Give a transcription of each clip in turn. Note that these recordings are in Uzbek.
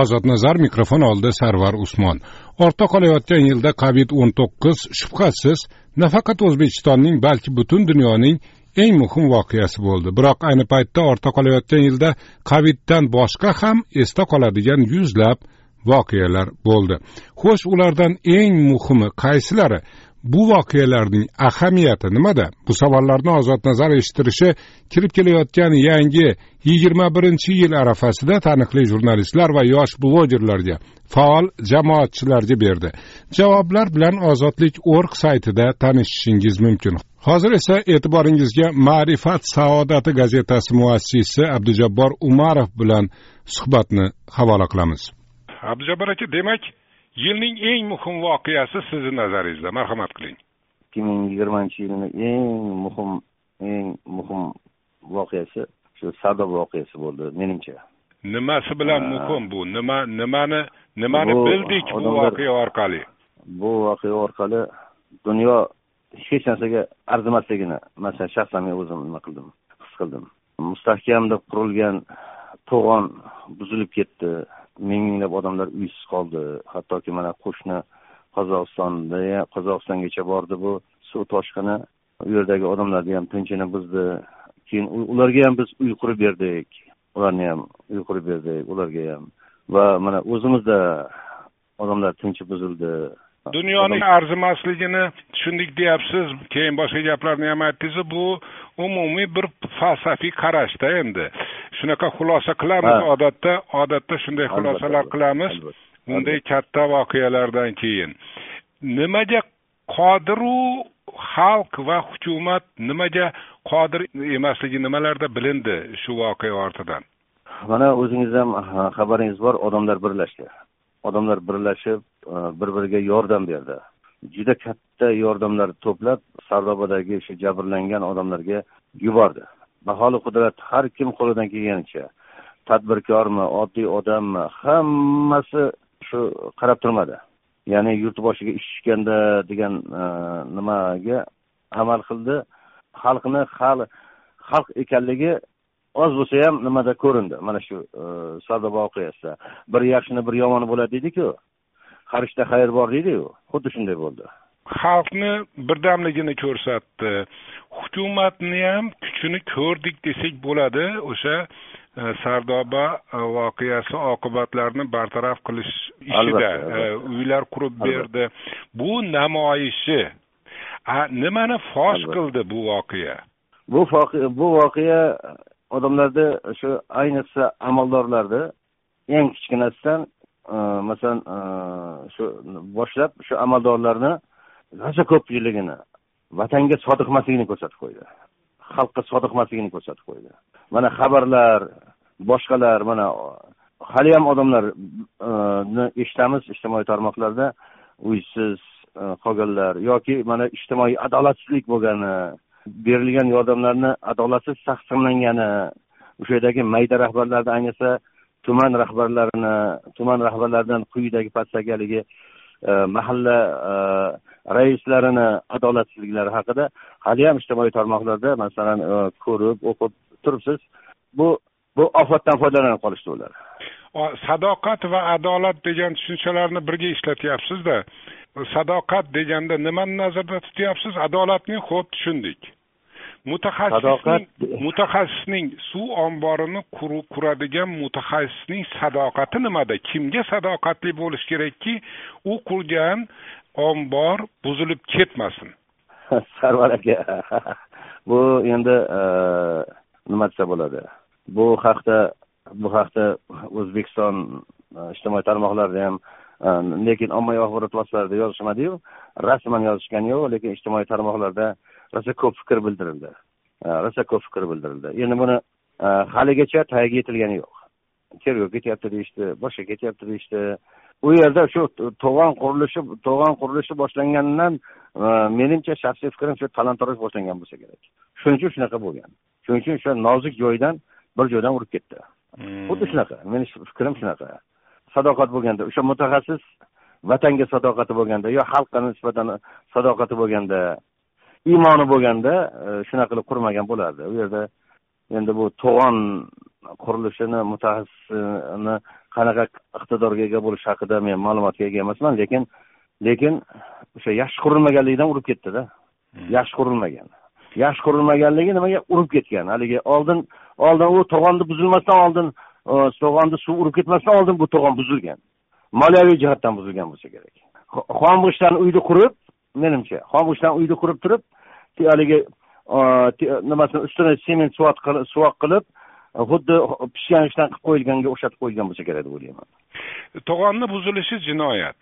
ozod nazar mikrofon oldida sarvar usmon. Ortda qolayotgan yilda covid o'n to'qqiz shubhasiz nafaqat o'zbekistonning balki butun dunyoning eng muhim voqeasi bo'ldi. Biroq ayni paytda ortda qolayotgan yilda coviddan boshqa ham esda qoladigan yuzlab voqealar bo'ldi. Xo'sh ulardan eng muhimi qaysilari? Bu voqealarning ahamiyati nimada? Bu savollarni ozod nazar eshittirishi kirib kelayotgan yangi yigirma birinchi yil arafasida taniqli jurnalistlar va yosh blogerlarga faol jamoatchilarga berdi. Javoblar bilan ozodlik org saytida tanishishingiz mumkin. Hozir esa e'tiboringizga ma'rifat saodati gazetasi muassisi abdujabbor umarov bilan suhbatni havola qilamiz. Abdujabbor aka demak yilning eng muhim voqeasi sizni nazaringizda marhamat qiling. Ikki ming yigirmanchi yilni eng muhim eng muhim voqeasi shu sardoba voqeasi bo'ldi menimcha. Nimasi bilan muhim bu? Nima nimani nimani bildik bu voqea orqali? Bu voqea orqali dunyo hech narsaga arzimasligini masalan shaxsan men o'zim nima qildim his qildim. Mustahkam deb qurilgan to'g'on buzilib ketdi ming minglab odamlar uysiz qoldi. Hattoki mana qo'shni qozog'istonda qozog'istongacha bordi bu suv toshqini. U yerdagi odamlarni ham tinchini buzdi keyin ularga ham biz uy qurib berdik. Ularni ham uy qurib berdik ularga ham. Va mana o'zimizda odamlar tinchi buzildi. Dunyoning arzimasligini tushundik deyapsiz. Keyin boshqa gaplarni ham aytdingiz. Bu umumiy bir falsafiy qarashda endi. Shunaqa xulosa qilamiz. Odatda odatda shunday xulosalar qilamiz. Bunday katta voqealardan keyin. Nimaga qodiru xalq va hukumat nimaga qodir emasligi nimalarda bilindi shu voqea ortidan? Mana o'zingiz ham xabaringiz bor. Odamlar birlashdi odamlar birlashib e, bir biriga yordam berdi. Juda katta yordamlar to'plab sardobadagi o'sha jabrlangan odamlarga yubordi. Baholi qudrat har kim qo'lidan kelganicha tadbirkormi oddiy odammi hammasi shu qarab turmadi. Ya'ni yurt boshiga ish tushganda degan e, nimaga amal qildi? Xalqni xalq ekanligi oz bo'lsa ham nimada ko'rindi? Mana shu e, sardoba voqeasida. Bir yaxshini bir yomoni bo'ladi deydiku har ishda xayr bor deydiku xuddi shunday bo'ldi. Xalqni birdamligini ko'rsatdi. Hukumatni ham kuchini ko'rdik desak bo'ladi. O'sha e, sardoba e, voqeasi oqibatlarini bartaraf qilish ishida uylar qurib berdi. Bu namoyishi nimani fosh qildi bu voqea? Bu bu voqea odamlarda shu ayniqsa amaldorlarda eng kichkinasidan e, masalan e, shu boshlab shu amaldorlarni rosa ko'pchiligini vatanga sodiq emasligini ko'rsatib qo'ydi. Xalqqa sodiq emasligini ko'rsatib qo'ydi. Mana xabarlar boshqalar mana haliyam odamlarni e, eshitamiz ijtimoiy tarmoqlarda uysiz qolganlar yoki mana ijtimoiy adolatsizlik bo'lgani berilgan yordamlarni adolatsiz taqsimlangani o'sha yerdagi mayda rahbarlarni ayniqsa tuman rahbarlarini tuman rahbarlaridan quyidagi pastdagi haligi e, mahalla e, raislarini adolatsizliklari haqida haliyam ijtimoiy tarmoqlarda masalan e, ko'rib o'qib turibsiz. Bu bu ofatdan foydalanib qolishdi ular. Sadoqat va adolat degan tushunchalarni birga ishlatyapsizda sadoqat deganda nimani nazarda tutyapsiz? Adolatni xo'p tushundik. Mutaxassisning mutaxassisning suv omborini quradigan mutaxassisning sadoqati nimada? Kimga sadoqatli bo'lish kerakki u qurgan ombor buzilib ketmasin? Sarvar aka bu endi e, nima desa bo'ladi? Bu haqda bu haqda o'zbekiston e, ijtimoiy tarmoqlarida ham lekin ommaviy axborot vositalarida yozishmadiyu rasman yozishgani yo'q lekin ijtimoiy tarmoqlarda rosa ko'p fikr bildirildi. Rosa ko'p fikr bildirildi. Endi buni haligacha tagiga yetilgani yo'q. Tergov ketyapti deyishdi boshqa ketyapti deyishdi. U yerda shu to'g'on qurilishi to'g'on qurilishi boshlanganidan menimcha shaxsiy fikrim shu talon toroj boshlangan bo'lsa kerak. Shuning uchun shunaqa bo'lgan. Shuning uchun o'sha nozik joyidan bir joydan urib ketdi. Hmm. xuddi shunaqa. Meni fikrim shunaqa sadoqat bo'lganda o'sha mutaxassis vatanga sadoqati bo'lganda yo xalqqa nisbatan sadoqati bo'lganda iymoni bo'lganda e, shunaqa qilib qurmagan bo'lardi. U yerda endi bu to'g'on qurilishini mutaxassisini qanaqa iqtidorga ega bo'lish haqida men ma'lumotga ega emasman lekin lekin o'sha yaxshi qurilmaganligidan urib ketdida. Yaxshi qurilmagan. Yaxshi qurilmaganligi nimaga urib ketgan? Haligi oldin oldin u to'g'onni buzilmasdan oldin to'g'onni suv urib ketmasdan oldin bu to'g'on buzilgan. Moliyaviy jihatdan buzilgan bo'lsa kerak. Xom g'ishtdan uyni qurib menimcha xom g'ishtdan uyni qurib turib haligi nimasini ustini sement suvoq qilib xuddi pishgan ishdan qilib qo'yilganga o'xshatib qo'yilgan bo'lsa kerak deb o'ylayman. To'g'onni buzilishi jinoyat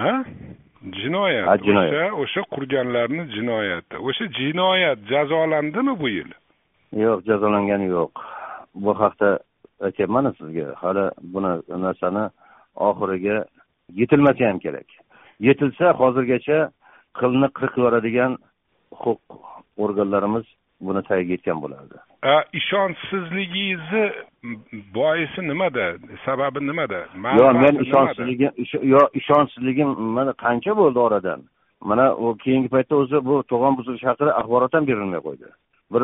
ha? Jinoyat. O'sha o'sha qurganlarni jinoyati o'sha jinoyat jazolandimi bu yil? Yo'q jazolangani yo'q. Bu haqda aytyapmanu sizga hali buni narsani oxiriga yetilmasa ham kerak. Yetilsa hozirgacha qilni qirq yoradigan huquq organlarimiz buni tagiga yetgan bo'lardi. Ishonchsizligingizni boisi nimada? Sababi nimada? Yo'q men ishonchsizligim yo'q ishonchsizligim mana qancha bo'ldi oradan? Mana u keyingi paytda o'zi bu to'g'on buzilishi haqida axborot ham berilmay qo'ydi. Bir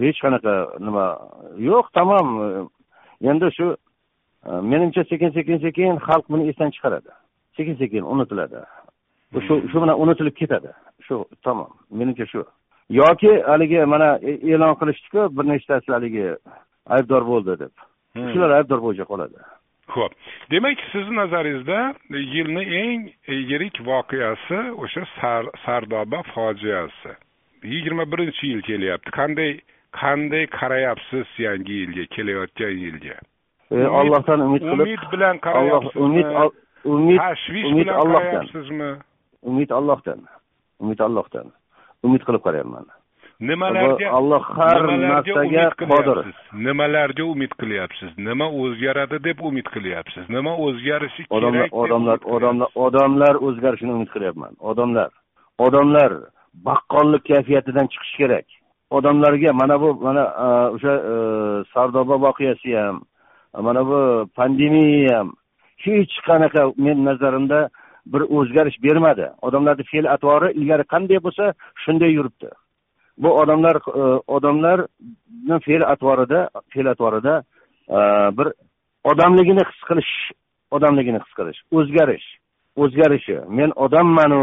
hech qanaqa nima yo'q tamom endi shu menimcha sekin sekin sekin xalq buni esdan chiqaradi. Sekin sekin unutiladi. Shu shu bilan unutilib ketadi. Shu tamom. Menimcha shu. Yoki haligi mana e, e'lon qilishdiku bir nechtasi haligi aybdor bo'ldi deb. Hmm. shular aybdor bo'yicha qoladi. Ho'p demak sizni nazaringizda yilni eng yirik voqeasi o'sha sardoba fojiasi yigirma birinchi yil kelyapti. Qanday qanday qarayapsiz yangi yilga kelayotgan yilga? E, allohdan umid qilib umid bilan qarayapsizmi? umid umid tashvish bilan qarayapsizmi? Umid allohdan. Umid allohdan. Umid qilib qarayapman. Nimalarga alloh har narsaga qodir. nimalarga umid qilyapsiz? Nima o'zgaradi deb umid qilyapsiz? Nima o'zgarishi kerak odamlar odamlar odamlar o'zgarishini umid qilyapman. Odamlar odamlar baqqollik kayfiyatidan chiqish kerak. Odamlarga mana bu mana e, o'sha e, sardoba voqeasi ham mana bu pandemiya ham hech qanaqa men nazarimda bir o'zgarish bermadi. Odamlarni fe'l atvori ilgari qanday bo'lsa shunday yuribdi. Bu odamlar e, odamlarni fe'l atvorida fe'l atvorida bir odamligini his qilish odamligini his qilish o'zgarish o'zgarishi. Men odammanu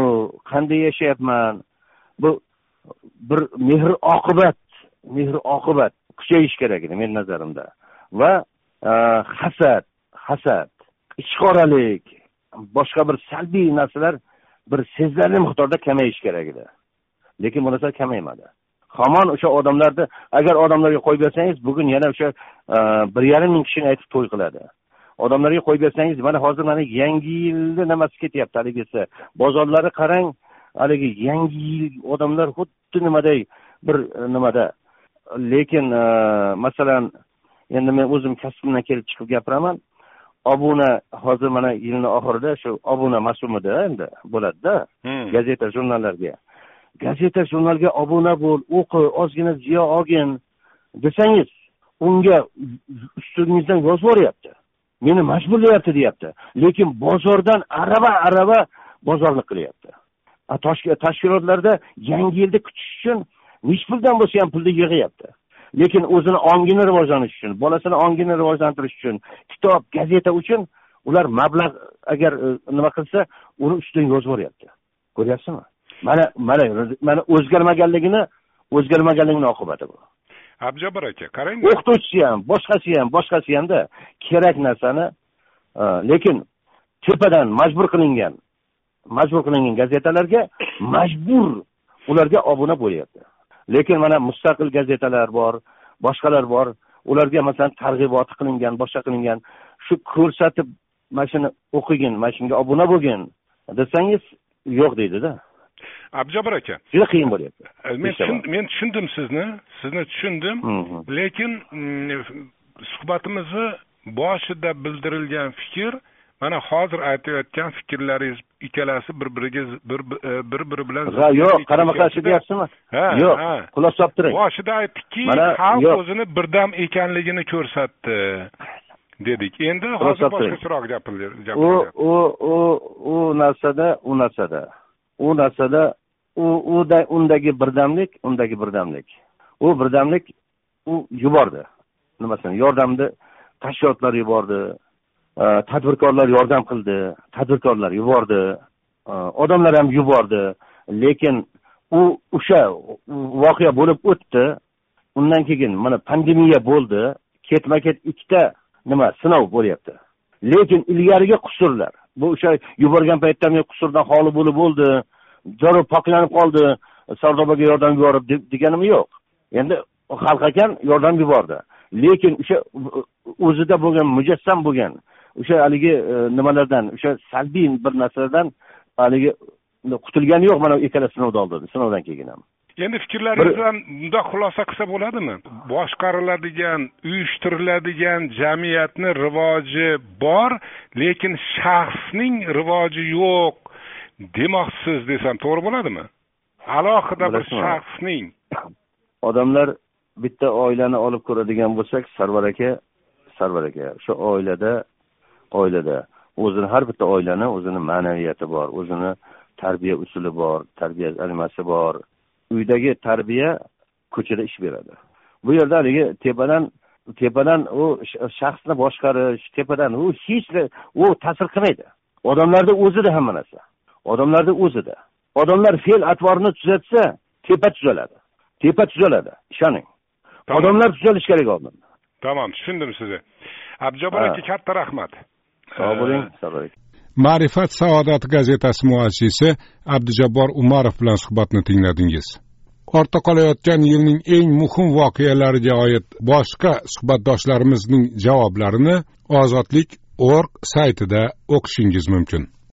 qanday yashayapman? Bu bir mehr oqibat mehr oqibat kuchayishi kerak edi meni nazarimda. Va e, hasad hasad ichqoralik boshqa bir salbiy narsalar bir sezilarli miqdorda kamayishi kerak edi. Lekin bu narsa kamaymadi. Hamon o'sha odamlarni agar odamlarga qo'yib bersangiz bugun yana o'sha e, bir yarim ming kishini aytib to'y qiladi. Odamlarga qo'yib bersangiz mana hozir mana yangi yilni nimasi ketyapti haligisi bozorlarni qarang haligi yangi yil odamlar xuddi nimaday bir e, nimada. Lekin e, masalan endi men o'zim kasbimdan kelib chiqib gapiraman. Obuna hozir mana yilni oxirida shu obuna mavsumida endi bo'ladida hmm. gazeta jurnallarga. Gazeta jurnalga obuna bo'l o'qi ozgina ziyo olgin desangiz unga ustingizdan yozib yuboryapti meni majburlayapti deyapti. Lekin bozordan arava arava bozorlik qilyapti tashkilotlarda yangi yilni kutish uchun nechi puldan bo'lsa ham pulni yig'yapti. Lekin o'zini ongini rivojlanish uchun bolasini ongini rivojlantirish uchun kitob gazeta uchun ular mablag' agar e, nima qilsa uni ustidan yozib yuboryapti. Ko'ryapsizmi? Mana mana mana o'zgarmaganligini o'zgarmaganligini oqibati bu. Abjabor aka qarang. O'qituvchisi ham boshqasi ham boshqasi hamda kerak narsani e, lekin tepadan majbur qilingan majbur qilingan gazetalarga majbur ularga obuna bo'lyapti. Lekin mana mustaqil gazetalar bor boshqalar bor ularga masalan targ'iboti qilingan boshqa qilingan shu ko'rsatib mana shuni o'qigin mana shunga obuna bo'lgin desangiz yo'q deydida. Abjabor aka. Juda qiyin bo'lyapti. Men men tushundim sizni sizni tushundim lekin mm, suhbatimizni boshida bildirilgan fikr mana hozir aytayotgan fikrlaringiz ikkalasi bir biriga bir e, bir biri bilan ha yo'q qarama qarshi deyapsizmi? Ha yo'q xulosa solib turing boshida aytdikki xalq o'zini birdam ekanligini ko'rsatdi dedik. Endi hozir boshqacharoq gapiryapsiz u u u u narsada u narsada. U narsada u undagi birdamlik undagi birdamlik. U birdamlik u yubordi. Nimasini yordamni tashkilotlar yubordi Э, tadbirkorlar yordam qildi tadbirkorlar yubordi. Э, odamlar ham yubordi. Lekin u o'sha voqea bo'lib o'tdi. Undan keyin mana pandemiya bo'ldi. Ketma ket ikkita nima sinov bo'lyapti. Lekin ilgarigi qusurlar. Bu o'sha yuborgan paytda men qusurdan xoli bo'lib bo'ldi. Zarur poklanib qoldi. Sardobaga yordam yuborib deganim yo'q. Endi xalq ekan yordam yubordi. Lekin o'sha o'zida bo'lgan mujassam bo'lgan o'sha haligi e, nimalardan o'sha salbiy bir narsalardan haligi qutulgani yo'q mana ikkala sinovni oldin sinovdan keyin ham endi fikrlaringizdan bundoq xulosa qilsa bo'ladimi? Boshqariladigan uyushtiriladigan jamiyatni rivoji bor lekin shaxsning rivoji yo'q demoqchisiz desam to'g'ri bo'ladimi? Alohida bir shaxsning. Odamlar bitta oilani olib ko'radigan bo'lsak sarvar aka sarvar aka o'sha oilada oilada. O'zini har bitta oilani o'zini ma'naviyati bor o'zini tarbiya usuli bor tarbiya animasi bor. Uydagi tarbiya ko'chada ish beradi. Bu yerda haligi tepadan tepadan u shaxsni boshqarish tepadan u hech u ta'sir qilmaydi. Odamlarni o'zida hamma narsa odamlarni o'zida. Odamlar fe'l atvorini tuzatsa tepa tuzaladi. Tepa tuzaladi. Ishoning. Odamlar tuzalishi kerak oldin tamom tushundim sizni. Abdujabbor aka katta rahmat sog' bo'ling. Sog' ma'rifat saodati gazetasi muassisi abdujabbor umarov bilan suhbatni tingladingiz. Ortda qolayotgan yilning eng muhim voqealariga oid boshqa suhbatdoshlarimizning javoblarini ozodlik org saytida o'qishingiz mumkin